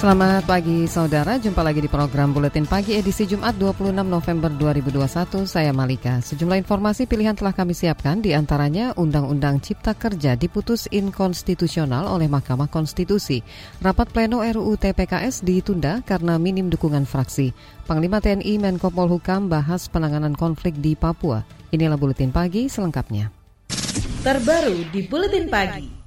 Selamat pagi saudara, jumpa lagi di program Buletin Pagi edisi Jumat 26 November 2021. Saya Malika. Sejumlah informasi pilihan telah kami siapkan, di antaranya Undang-Undang Cipta Kerja diputus inkonstitusional oleh Mahkamah Konstitusi. Rapat pleno RUU TPKS ditunda karena minim dukungan fraksi. Panglima TNI Menko Polhukam bahas penanganan konflik di Papua. Inilah Buletin Pagi selengkapnya. Terbaru di Buletin Pagi.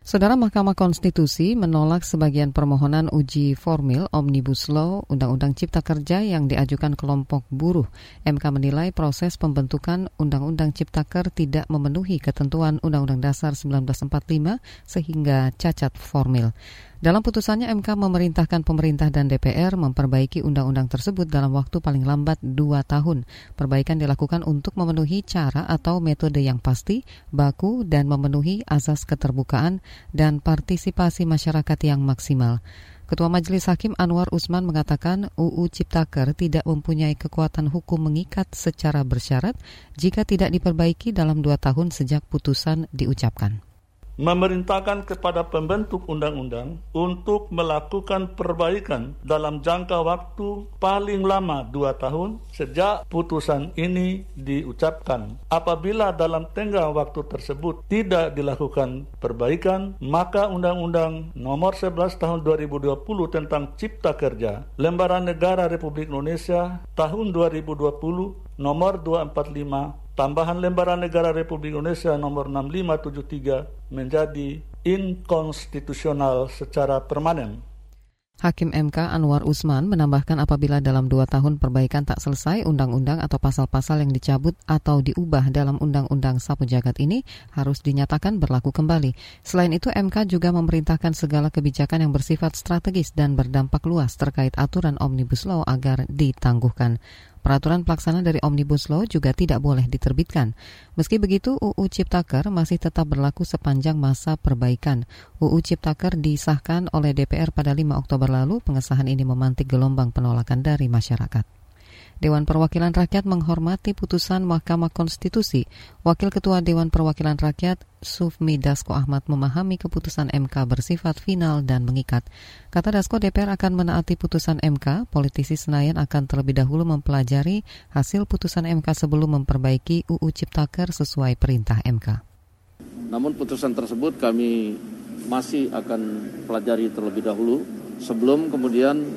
Saudara Mahkamah Konstitusi menolak sebagian permohonan uji formil Omnibus Law Undang-Undang Cipta Kerja yang diajukan kelompok buruh. MK menilai proses pembentukan Undang-Undang Cipta Kerja tidak memenuhi ketentuan Undang-Undang Dasar 1945 sehingga cacat formil. Dalam putusannya MK memerintahkan pemerintah dan DPR memperbaiki undang-undang tersebut dalam waktu paling lambat dua tahun. Perbaikan dilakukan untuk memenuhi cara atau metode yang pasti, baku, dan memenuhi asas keterbukaan dan partisipasi masyarakat yang maksimal. Ketua Majelis Hakim Anwar Usman mengatakan UU Ciptaker tidak mempunyai kekuatan hukum mengikat secara bersyarat jika tidak diperbaiki dalam dua tahun sejak putusan diucapkan memerintahkan kepada pembentuk undang-undang untuk melakukan perbaikan dalam jangka waktu paling lama dua tahun sejak putusan ini diucapkan. Apabila dalam tenggang waktu tersebut tidak dilakukan perbaikan, maka Undang-Undang Nomor 11 Tahun 2020 tentang Cipta Kerja, Lembaran Negara Republik Indonesia tahun 2020 nomor 245 tambahan lembaran negara Republik Indonesia nomor 6573 menjadi inkonstitusional secara permanen. Hakim MK Anwar Usman menambahkan apabila dalam dua tahun perbaikan tak selesai, undang-undang atau pasal-pasal yang dicabut atau diubah dalam undang-undang sapu jagat ini harus dinyatakan berlaku kembali. Selain itu, MK juga memerintahkan segala kebijakan yang bersifat strategis dan berdampak luas terkait aturan Omnibus Law agar ditangguhkan. Peraturan pelaksana dari Omnibus Law juga tidak boleh diterbitkan. Meski begitu, UU Ciptaker masih tetap berlaku sepanjang masa perbaikan. UU Ciptaker disahkan oleh DPR pada 5 Oktober lalu. Pengesahan ini memantik gelombang penolakan dari masyarakat. Dewan Perwakilan Rakyat menghormati putusan Mahkamah Konstitusi. Wakil Ketua Dewan Perwakilan Rakyat Sufmi Dasko Ahmad memahami keputusan MK bersifat final dan mengikat. Kata Dasko, DPR akan menaati putusan MK. Politisi Senayan akan terlebih dahulu mempelajari hasil putusan MK sebelum memperbaiki UU Ciptaker sesuai perintah MK. Namun putusan tersebut kami masih akan pelajari terlebih dahulu sebelum kemudian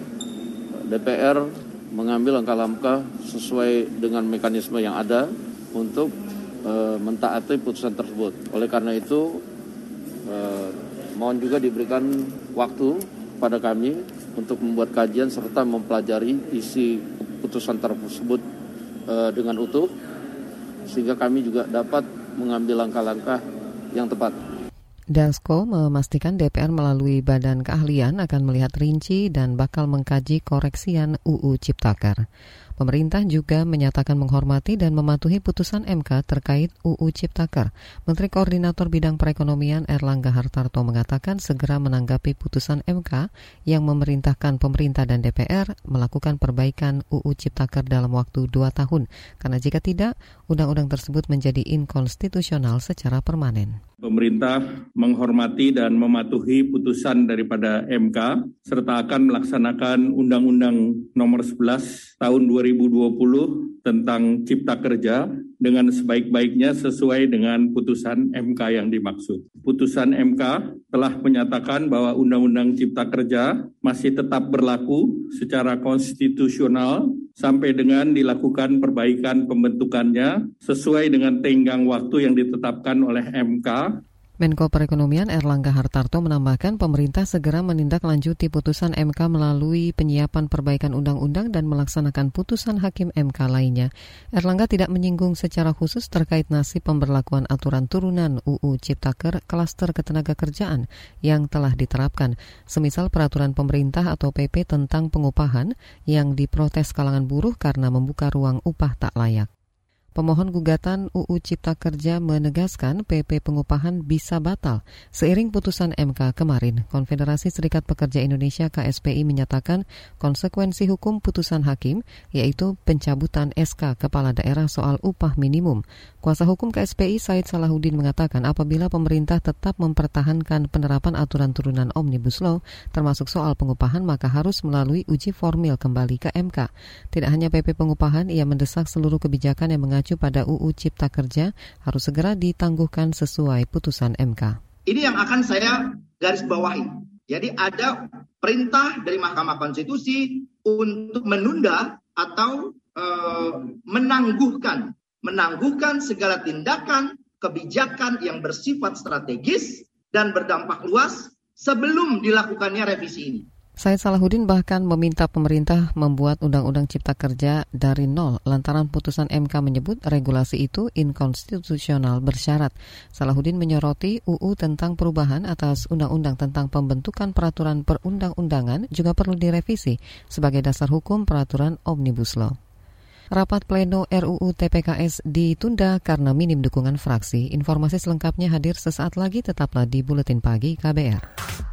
DPR mengambil langkah-langkah sesuai dengan mekanisme yang ada untuk e, mentaati putusan tersebut. Oleh karena itu, e, mohon juga diberikan waktu pada kami untuk membuat kajian serta mempelajari isi putusan tersebut e, dengan utuh, sehingga kami juga dapat mengambil langkah-langkah yang tepat. Dasko memastikan DPR melalui badan keahlian akan melihat rinci dan bakal mengkaji koreksian UU Ciptaker. Pemerintah juga menyatakan menghormati dan mematuhi putusan MK terkait UU Ciptaker. Menteri Koordinator Bidang Perekonomian Erlangga Hartarto mengatakan segera menanggapi putusan MK yang memerintahkan pemerintah dan DPR melakukan perbaikan UU Ciptaker dalam waktu dua tahun. Karena jika tidak, undang-undang tersebut menjadi inkonstitusional secara permanen. Pemerintah menghormati dan mematuhi putusan daripada MK serta akan melaksanakan Undang-Undang Nomor 11 Tahun 2020 tentang Cipta Kerja dengan sebaik-baiknya sesuai dengan putusan MK yang dimaksud. Putusan MK telah menyatakan bahwa Undang-Undang Cipta Kerja masih tetap berlaku secara konstitusional sampai dengan dilakukan perbaikan pembentukannya sesuai dengan tenggang waktu yang ditetapkan oleh MK Menko Perekonomian Erlangga Hartarto menambahkan pemerintah segera menindaklanjuti putusan MK melalui penyiapan perbaikan undang-undang dan melaksanakan putusan hakim MK lainnya. Erlangga tidak menyinggung secara khusus terkait nasib pemberlakuan aturan turunan UU Ciptaker klaster ketenaga kerjaan yang telah diterapkan, semisal peraturan pemerintah atau PP tentang pengupahan yang diprotes kalangan buruh karena membuka ruang upah tak layak. Pemohon gugatan UU Cipta Kerja menegaskan PP pengupahan bisa batal. Seiring putusan MK kemarin, Konfederasi Serikat Pekerja Indonesia KSPI menyatakan konsekuensi hukum putusan hakim yaitu pencabutan SK Kepala Daerah soal upah minimum. Kuasa hukum KSPI Said Salahuddin mengatakan apabila pemerintah tetap mempertahankan penerapan aturan turunan Omnibus Law termasuk soal pengupahan maka harus melalui uji formil kembali ke MK. Tidak hanya PP pengupahan, ia mendesak seluruh kebijakan yang mengacu mengacu pada UU Cipta Kerja harus segera ditangguhkan sesuai putusan MK. Ini yang akan saya garis bawahi. Jadi ada perintah dari Mahkamah Konstitusi untuk menunda atau e, menangguhkan menangguhkan segala tindakan kebijakan yang bersifat strategis dan berdampak luas sebelum dilakukannya revisi ini. Said Salahuddin bahkan meminta pemerintah membuat Undang-Undang Cipta Kerja dari nol lantaran putusan MK menyebut regulasi itu inkonstitusional bersyarat. Salahuddin menyoroti UU tentang perubahan atas Undang-Undang tentang pembentukan peraturan perundang-undangan juga perlu direvisi sebagai dasar hukum peraturan Omnibus Law. Rapat pleno RUU TPKS ditunda karena minim dukungan fraksi. Informasi selengkapnya hadir sesaat lagi tetaplah di Buletin Pagi KBR.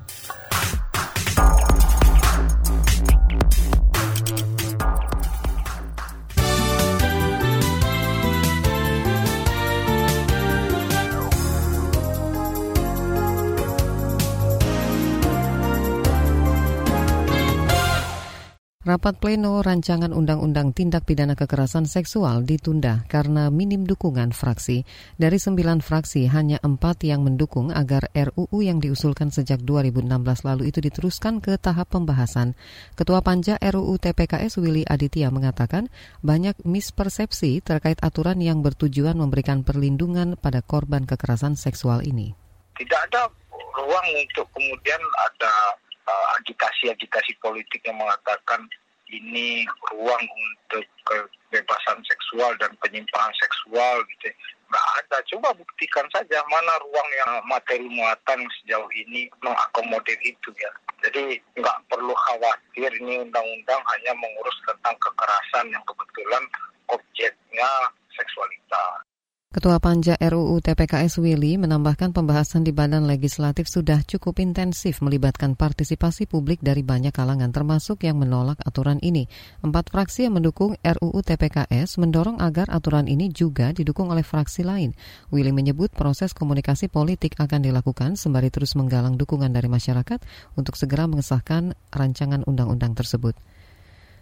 Rapat pleno rancangan Undang-Undang Tindak Pidana Kekerasan Seksual ditunda karena minim dukungan fraksi. Dari sembilan fraksi, hanya empat yang mendukung agar RUU yang diusulkan sejak 2016 lalu itu diteruskan ke tahap pembahasan. Ketua Panja RUU TPKS Willy Aditya mengatakan banyak mispersepsi terkait aturan yang bertujuan memberikan perlindungan pada korban kekerasan seksual ini. Tidak ada ruang untuk kemudian ada uh, agitasi-agitasi politik yang mengatakan ini ruang untuk kebebasan seksual dan penyimpangan seksual gitu. Nggak ada. Coba buktikan saja mana ruang yang materi muatan sejauh ini mengakomodir itu ya. Jadi nggak perlu khawatir ini undang-undang hanya mengurus tentang kekerasan yang kebetulan objeknya seksualitas. Ketua Panja RUU TPKS Willy menambahkan pembahasan di Badan Legislatif sudah cukup intensif melibatkan partisipasi publik dari banyak kalangan termasuk yang menolak aturan ini. Empat fraksi yang mendukung RUU TPKS mendorong agar aturan ini juga didukung oleh fraksi lain. Willy menyebut proses komunikasi politik akan dilakukan sembari terus menggalang dukungan dari masyarakat untuk segera mengesahkan rancangan undang-undang tersebut.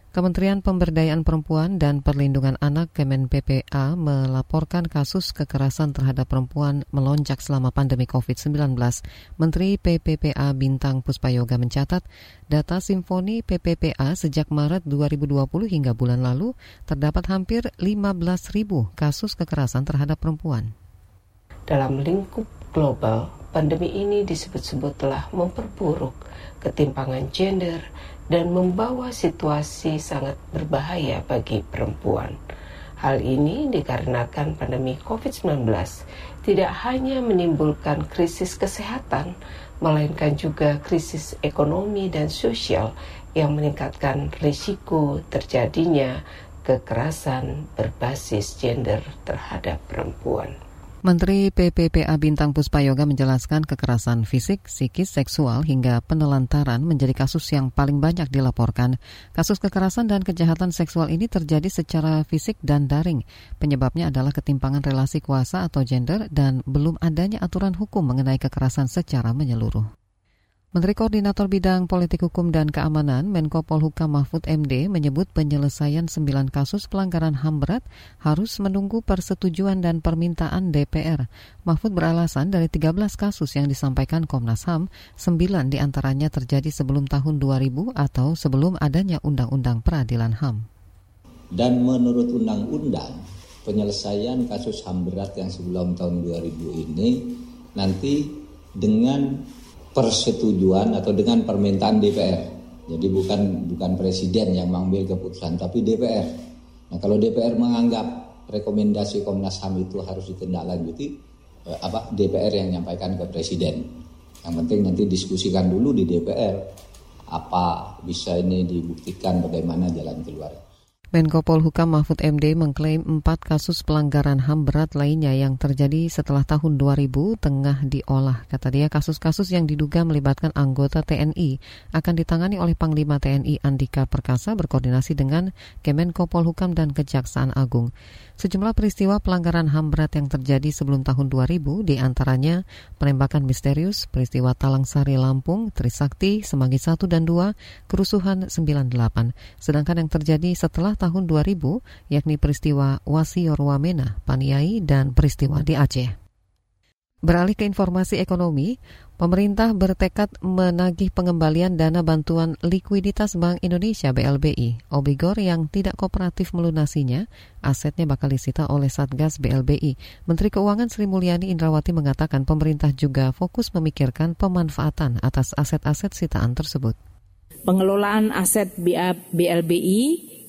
Kementerian Pemberdayaan Perempuan dan Perlindungan Anak Kemen PPA melaporkan kasus kekerasan terhadap perempuan melonjak selama pandemi COVID-19. Menteri PPPA Bintang Puspayoga mencatat data Simfoni PPPA sejak Maret 2020 hingga bulan lalu terdapat hampir 15.000 kasus kekerasan terhadap perempuan. Dalam lingkup global, pandemi ini disebut-sebut telah memperburuk ketimpangan gender dan membawa situasi sangat berbahaya bagi perempuan. Hal ini dikarenakan pandemi COVID-19 tidak hanya menimbulkan krisis kesehatan, melainkan juga krisis ekonomi dan sosial yang meningkatkan risiko terjadinya kekerasan berbasis gender terhadap perempuan. Menteri PPPA Bintang Puspayoga menjelaskan kekerasan fisik, psikis, seksual hingga penelantaran menjadi kasus yang paling banyak dilaporkan. Kasus kekerasan dan kejahatan seksual ini terjadi secara fisik dan daring. Penyebabnya adalah ketimpangan relasi kuasa atau gender dan belum adanya aturan hukum mengenai kekerasan secara menyeluruh. Menteri Koordinator Bidang Politik Hukum dan Keamanan Menko Polhukam Mahfud MD menyebut penyelesaian sembilan kasus pelanggaran HAM berat harus menunggu persetujuan dan permintaan DPR. Mahfud beralasan dari 13 kasus yang disampaikan Komnas HAM, sembilan di antaranya terjadi sebelum tahun 2000 atau sebelum adanya Undang-Undang Peradilan HAM. Dan menurut Undang-Undang, penyelesaian kasus HAM berat yang sebelum tahun 2000 ini nanti dengan persetujuan atau dengan permintaan DPR. Jadi bukan bukan presiden yang mengambil keputusan, tapi DPR. Nah kalau DPR menganggap rekomendasi Komnas HAM itu harus ditindaklanjuti, eh, apa DPR yang menyampaikan ke presiden. Yang penting nanti diskusikan dulu di DPR apa bisa ini dibuktikan bagaimana jalan keluar. Menko Polhukam Mahfud MD mengklaim empat kasus pelanggaran HAM berat lainnya yang terjadi setelah tahun 2000 tengah diolah. Kata dia kasus-kasus yang diduga melibatkan anggota TNI akan ditangani oleh Panglima TNI Andika Perkasa berkoordinasi dengan Kemenko Polhukam dan Kejaksaan Agung. Sejumlah peristiwa pelanggaran HAM berat yang terjadi sebelum tahun 2000 di antaranya penembakan misterius, peristiwa Talang Sari Lampung, Trisakti, Semanggi 1 dan 2, kerusuhan 98. Sedangkan yang terjadi setelah tahun 2000 yakni peristiwa Wasior Wamena, Paniai, dan peristiwa di Aceh. Beralih ke informasi ekonomi, pemerintah bertekad menagih pengembalian dana bantuan likuiditas Bank Indonesia BLBI. Obligor yang tidak kooperatif melunasinya, asetnya bakal disita oleh Satgas BLBI. Menteri Keuangan Sri Mulyani Indrawati mengatakan pemerintah juga fokus memikirkan pemanfaatan atas aset-aset sitaan tersebut. Pengelolaan aset BLBI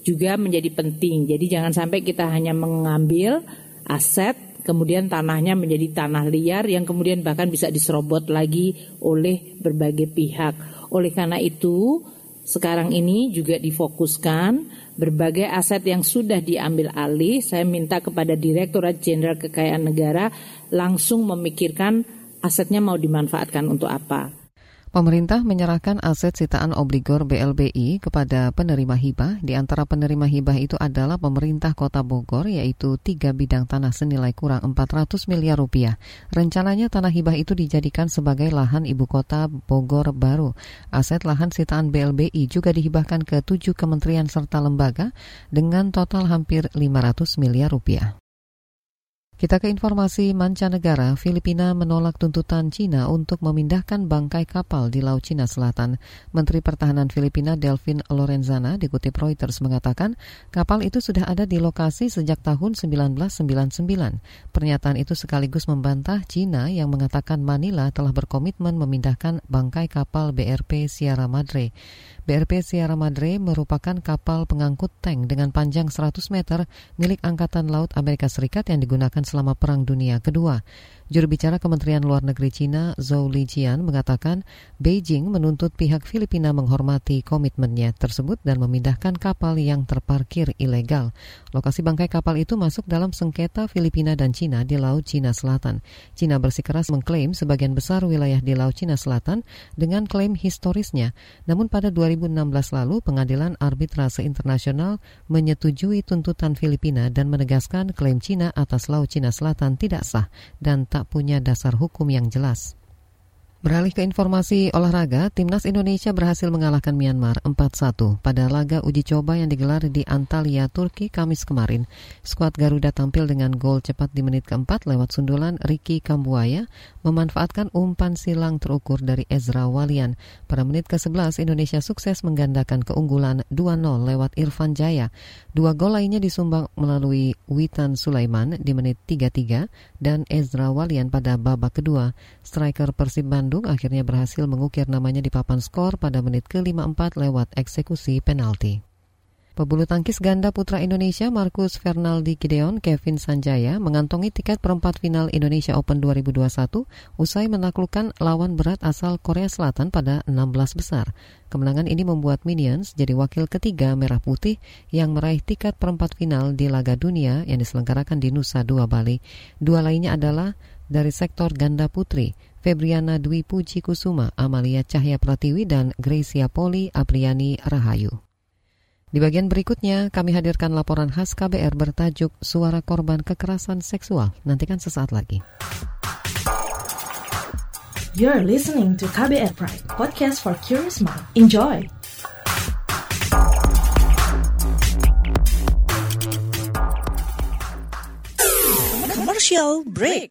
juga menjadi penting. Jadi jangan sampai kita hanya mengambil aset kemudian tanahnya menjadi tanah liar yang kemudian bahkan bisa diserobot lagi oleh berbagai pihak. Oleh karena itu, sekarang ini juga difokuskan berbagai aset yang sudah diambil alih. Saya minta kepada Direktorat Jenderal Kekayaan Negara langsung memikirkan asetnya mau dimanfaatkan untuk apa. Pemerintah menyerahkan aset sitaan obligor BLBI kepada penerima hibah. Di antara penerima hibah itu adalah pemerintah kota Bogor, yaitu tiga bidang tanah senilai kurang 400 miliar rupiah. Rencananya tanah hibah itu dijadikan sebagai lahan ibu kota Bogor baru. Aset lahan sitaan BLBI juga dihibahkan ke tujuh kementerian serta lembaga dengan total hampir 500 miliar rupiah. Kita ke informasi mancanegara, Filipina menolak tuntutan Cina untuk memindahkan bangkai kapal di Laut Cina Selatan. Menteri Pertahanan Filipina Delvin Lorenzana dikutip Reuters mengatakan kapal itu sudah ada di lokasi sejak tahun 1999. Pernyataan itu sekaligus membantah Cina yang mengatakan Manila telah berkomitmen memindahkan bangkai kapal BRP Sierra Madre. BRP Sierra Madre merupakan kapal pengangkut tank dengan panjang 100 meter milik Angkatan Laut Amerika Serikat yang digunakan selama Perang Dunia Kedua. Juru bicara Kementerian Luar Negeri Cina, Zhou Lijian, mengatakan Beijing menuntut pihak Filipina menghormati komitmennya tersebut dan memindahkan kapal yang terparkir ilegal. Lokasi bangkai kapal itu masuk dalam sengketa Filipina dan Cina di Laut Cina Selatan. Cina bersikeras mengklaim sebagian besar wilayah di Laut Cina Selatan dengan klaim historisnya. Namun pada 2016 lalu, Pengadilan Arbitrase Internasional menyetujui tuntutan Filipina dan menegaskan klaim Cina atas Laut Cina Selatan tidak sah dan tak punya dasar hukum yang jelas. Beralih ke informasi olahraga, Timnas Indonesia berhasil mengalahkan Myanmar 4-1 pada laga uji coba yang digelar di Antalya, Turki, Kamis kemarin. Skuad Garuda tampil dengan gol cepat di menit keempat lewat sundulan Ricky Kambuaya, memanfaatkan umpan silang terukur dari Ezra Walian. Pada menit ke-11, Indonesia sukses menggandakan keunggulan 2-0 lewat Irfan Jaya. Dua gol lainnya disumbang melalui Witan Sulaiman di menit 33 dan Ezra Walian pada babak kedua. Striker Persib Bandung akhirnya berhasil mengukir namanya di papan skor pada menit ke-54 lewat eksekusi penalti. Pebulu tangkis ganda putra Indonesia Marcus Fernaldi Gideon Kevin Sanjaya mengantongi tiket perempat final Indonesia Open 2021 usai menaklukkan lawan berat asal Korea Selatan pada 16 besar. Kemenangan ini membuat Minions jadi wakil ketiga Merah Putih yang meraih tiket perempat final di Laga Dunia yang diselenggarakan di Nusa Dua Bali. Dua lainnya adalah dari sektor ganda putri, Febriana Dwi Puji Kusuma, Amalia Cahya Pratiwi, dan Gracia Poli Apriani Rahayu. Di bagian berikutnya, kami hadirkan laporan khas KBR bertajuk Suara Korban Kekerasan Seksual. Nantikan sesaat lagi. You're listening to KBR Pride, podcast for curious mind. Enjoy! Commercial break.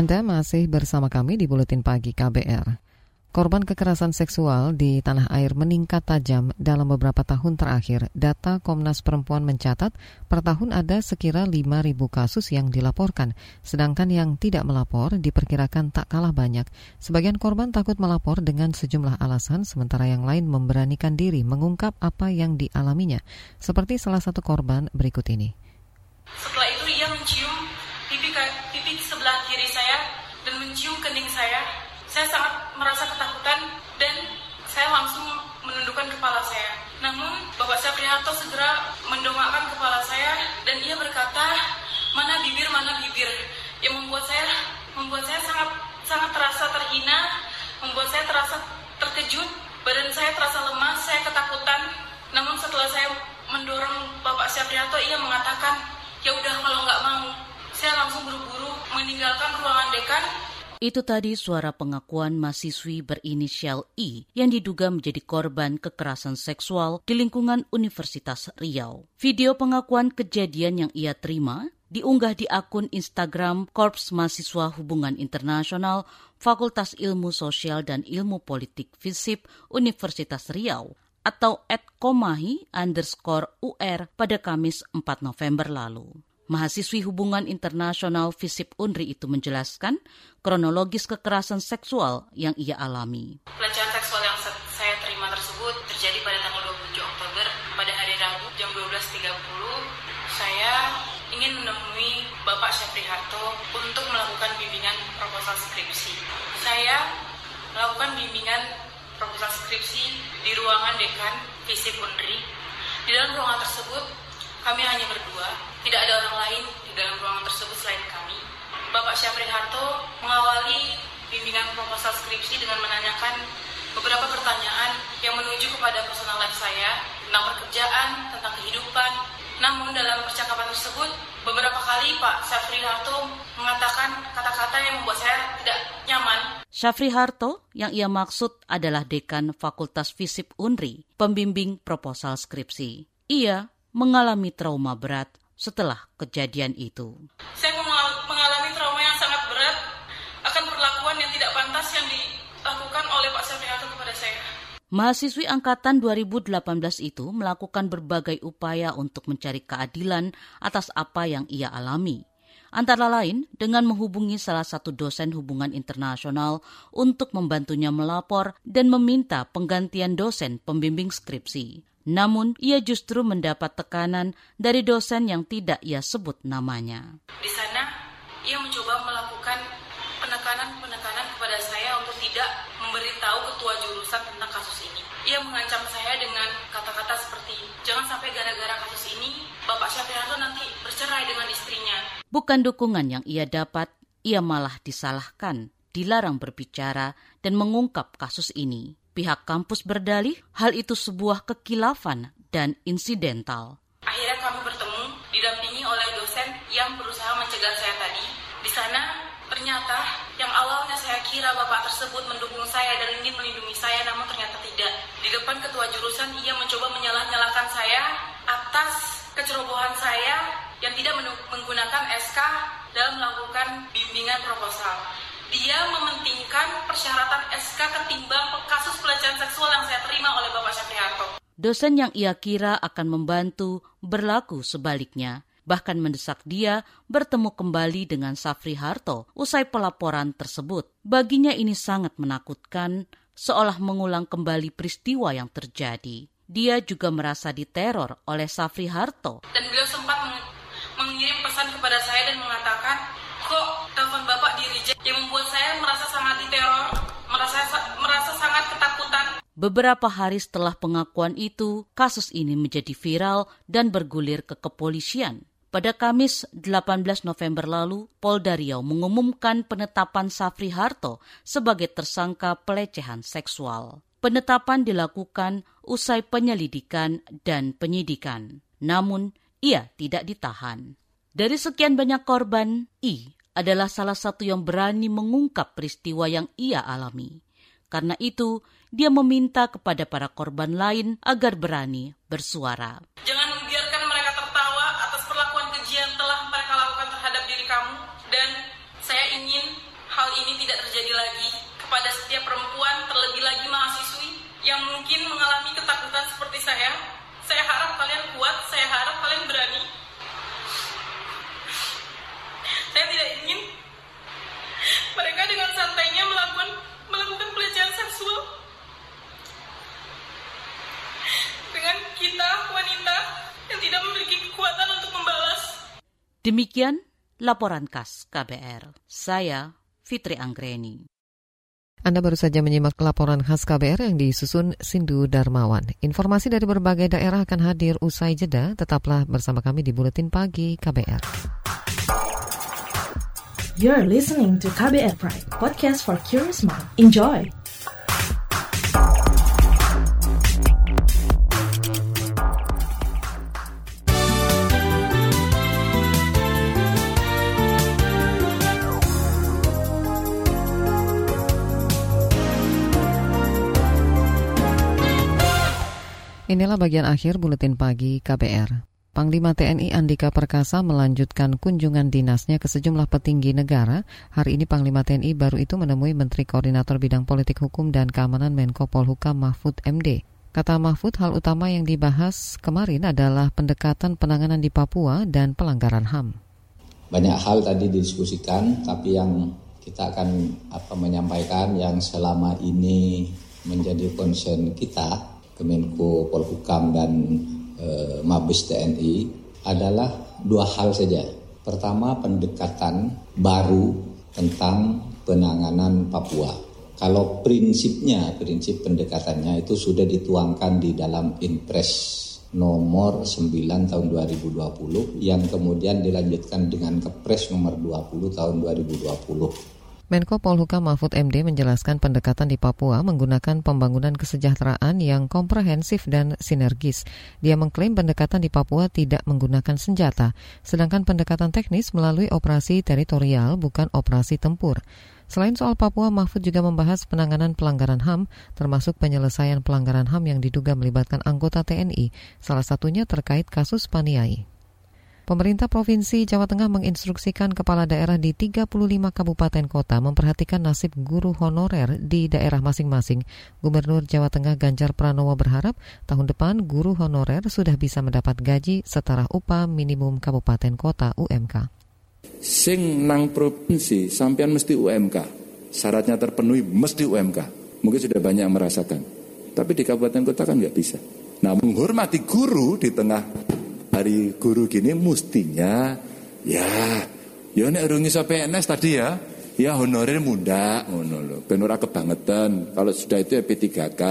Anda masih bersama kami di Buletin Pagi KBR. Korban kekerasan seksual di tanah air meningkat tajam dalam beberapa tahun terakhir. Data Komnas Perempuan mencatat per tahun ada sekira 5.000 kasus yang dilaporkan, sedangkan yang tidak melapor diperkirakan tak kalah banyak. Sebagian korban takut melapor dengan sejumlah alasan, sementara yang lain memberanikan diri mengungkap apa yang dialaminya, seperti salah satu korban berikut ini. Setelah itu ia mencium pipi, pipi sebelah kiri saya dan mencium kening saya saya sangat merasa ketakutan dan saya langsung menundukkan kepala saya. Namun Bapak Syafriharto segera mendongakkan kepala saya dan ia berkata, mana bibir, bibir. Yang membuat saya membuat saya sangat sangat terasa terhina, membuat saya terasa terkejut, badan saya terasa lemas, saya ketakutan. Namun setelah saya mendorong Bapak Syafriharto, ia mengatakan, ya udah kalau nggak mau. Saya langsung buru-buru meninggalkan ruangan dekan itu tadi suara pengakuan mahasiswi berinisial I yang diduga menjadi korban kekerasan seksual di lingkungan Universitas Riau. Video pengakuan kejadian yang ia terima diunggah di akun Instagram Korps Mahasiswa Hubungan Internasional Fakultas Ilmu Sosial dan Ilmu Politik FISIP Universitas Riau atau @komahi underscore UR pada Kamis 4 November lalu. Mahasiswi Hubungan Internasional FISIP UNRI itu menjelaskan kronologis kekerasan seksual yang ia alami. Pelecehan seksual yang saya terima tersebut terjadi pada tanggal 27 Oktober pada hari Rabu jam 12.30. Saya ingin menemui Bapak Syafri Harto untuk melakukan bimbingan proposal skripsi. Saya melakukan bimbingan proposal skripsi di ruangan dekan FISIP UNRI. Di dalam ruangan tersebut kami hanya berdua, tidak ada orang lain di dalam ruangan tersebut selain kami. Bapak Syafri Harto mengawali bimbingan proposal skripsi dengan menanyakan beberapa pertanyaan yang menuju kepada personal life saya tentang pekerjaan, tentang kehidupan. Namun dalam percakapan tersebut, beberapa kali Pak Syafri Harto mengatakan kata-kata yang membuat saya tidak nyaman. Syafri Harto yang ia maksud adalah dekan Fakultas Fisip Unri, pembimbing proposal skripsi. Ia mengalami trauma berat setelah kejadian itu. Saya mengalami trauma yang sangat berat akan perlakuan yang tidak pantas yang dilakukan oleh Pak Syafriato kepada saya. Mahasiswi angkatan 2018 itu melakukan berbagai upaya untuk mencari keadilan atas apa yang ia alami. Antara lain dengan menghubungi salah satu dosen hubungan internasional untuk membantunya melapor dan meminta penggantian dosen pembimbing skripsi. Namun, ia justru mendapat tekanan dari dosen yang tidak ia sebut namanya. Di sana, ia mencoba melakukan penekanan-penekanan kepada saya untuk tidak memberitahu ketua jurusan tentang kasus ini. Ia mengancam saya dengan kata-kata seperti, jangan sampai gara-gara kasus ini, Bapak Syafiranto nanti bercerai dengan istrinya. Bukan dukungan yang ia dapat, ia malah disalahkan, dilarang berbicara, dan mengungkap kasus ini. Pihak kampus berdalih hal itu sebuah kekilafan dan insidental. Akhirnya kami bertemu didampingi oleh dosen yang berusaha mencegah saya tadi. Di sana ternyata yang awalnya bapak tersebut mendukung saya dan ingin melindungi saya namun ternyata tidak. Di depan ketua jurusan ia mencoba menyalah-nyalahkan saya atas kecerobohan saya yang tidak menggunakan SK dalam melakukan bimbingan proposal dia mementingkan persyaratan SK ketimbang kasus pelecehan seksual yang saya terima oleh Bapak Harto. Dosen yang ia kira akan membantu berlaku sebaliknya, bahkan mendesak dia bertemu kembali dengan Safri Harto usai pelaporan tersebut. Baginya ini sangat menakutkan, seolah mengulang kembali peristiwa yang terjadi. Dia juga merasa diteror oleh Safri Harto. Dan beliau sempat mengirim pesan kepada saya dan mengatakan, kok telepon Bapak di reject yang membuat saya merasa sangat diteror, merasa merasa sangat ketakutan. Beberapa hari setelah pengakuan itu, kasus ini menjadi viral dan bergulir ke kepolisian. Pada Kamis 18 November lalu, Polda Riau mengumumkan penetapan Safri Harto sebagai tersangka pelecehan seksual. Penetapan dilakukan usai penyelidikan dan penyidikan. Namun, ia tidak ditahan. Dari sekian banyak korban, I adalah salah satu yang berani mengungkap peristiwa yang ia alami. Karena itu, dia meminta kepada para korban lain agar berani bersuara. Jangan membiarkan mereka tertawa atas perlakuan keji yang telah mereka lakukan terhadap diri kamu. Dan saya ingin hal ini tidak terjadi lagi kepada setiap perempuan, terlebih lagi mahasiswi yang mungkin mengalami ketakutan seperti saya. Saya harap kalian kuat, saya harap kalian berani. Saya tidak ingin mereka dengan santainya melakukan melakukan pelecehan seksual dengan kita wanita yang tidak memiliki kekuatan untuk membalas. Demikian laporan khas KBR. Saya Fitri Anggreni. Anda baru saja menyimak laporan khas KBR yang disusun Sindu Darmawan. Informasi dari berbagai daerah akan hadir usai jeda. Tetaplah bersama kami di Buletin Pagi KBR. You're listening to KBR Pride, podcast for curious mind. Enjoy! Inilah bagian akhir buletin pagi KBR. Panglima TNI Andika Perkasa melanjutkan kunjungan dinasnya ke sejumlah petinggi negara. Hari ini Panglima TNI baru itu menemui Menteri Koordinator Bidang Politik Hukum dan Keamanan Menko Polhukam Mahfud MD. Kata Mahfud, hal utama yang dibahas kemarin adalah pendekatan penanganan di Papua dan pelanggaran HAM. Banyak hal tadi didiskusikan, tapi yang kita akan apa menyampaikan yang selama ini menjadi concern kita Kemenko Polhukam dan e, Mabes TNI adalah dua hal saja. Pertama pendekatan baru tentang penanganan Papua. Kalau prinsipnya, prinsip pendekatannya itu sudah dituangkan di dalam Impres nomor 9 tahun 2020 yang kemudian dilanjutkan dengan Kepres nomor 20 tahun 2020 Menko Polhukam Mahfud MD menjelaskan pendekatan di Papua menggunakan pembangunan kesejahteraan yang komprehensif dan sinergis. Dia mengklaim pendekatan di Papua tidak menggunakan senjata, sedangkan pendekatan teknis melalui operasi teritorial bukan operasi tempur. Selain soal Papua, Mahfud juga membahas penanganan pelanggaran HAM, termasuk penyelesaian pelanggaran HAM yang diduga melibatkan anggota TNI, salah satunya terkait kasus Paniai. Pemerintah Provinsi Jawa Tengah menginstruksikan kepala daerah di 35 kabupaten kota memperhatikan nasib guru honorer di daerah masing-masing. Gubernur Jawa Tengah Ganjar Pranowo berharap tahun depan guru honorer sudah bisa mendapat gaji setara upah minimum kabupaten kota UMK. Sing nang provinsi sampean mesti UMK. Syaratnya terpenuhi mesti UMK. Mungkin sudah banyak merasakan. Tapi di kabupaten kota kan nggak bisa. Nah menghormati guru di tengah hari guru gini mestinya ya ya nek urung iso PNS tadi ya ya honorer muda ngono lho. Ben ora kebangetan. Kalau sudah itu ya P3K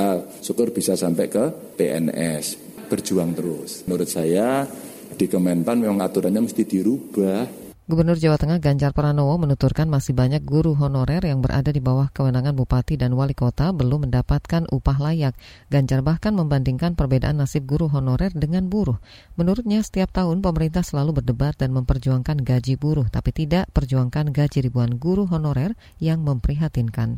syukur bisa sampai ke PNS berjuang terus. Menurut saya di Kemenpan memang aturannya mesti dirubah Gubernur Jawa Tengah Ganjar Pranowo menuturkan masih banyak guru honorer yang berada di bawah kewenangan bupati dan wali kota belum mendapatkan upah layak. Ganjar bahkan membandingkan perbedaan nasib guru honorer dengan buruh. Menurutnya setiap tahun pemerintah selalu berdebat dan memperjuangkan gaji buruh, tapi tidak perjuangkan gaji ribuan guru honorer yang memprihatinkan.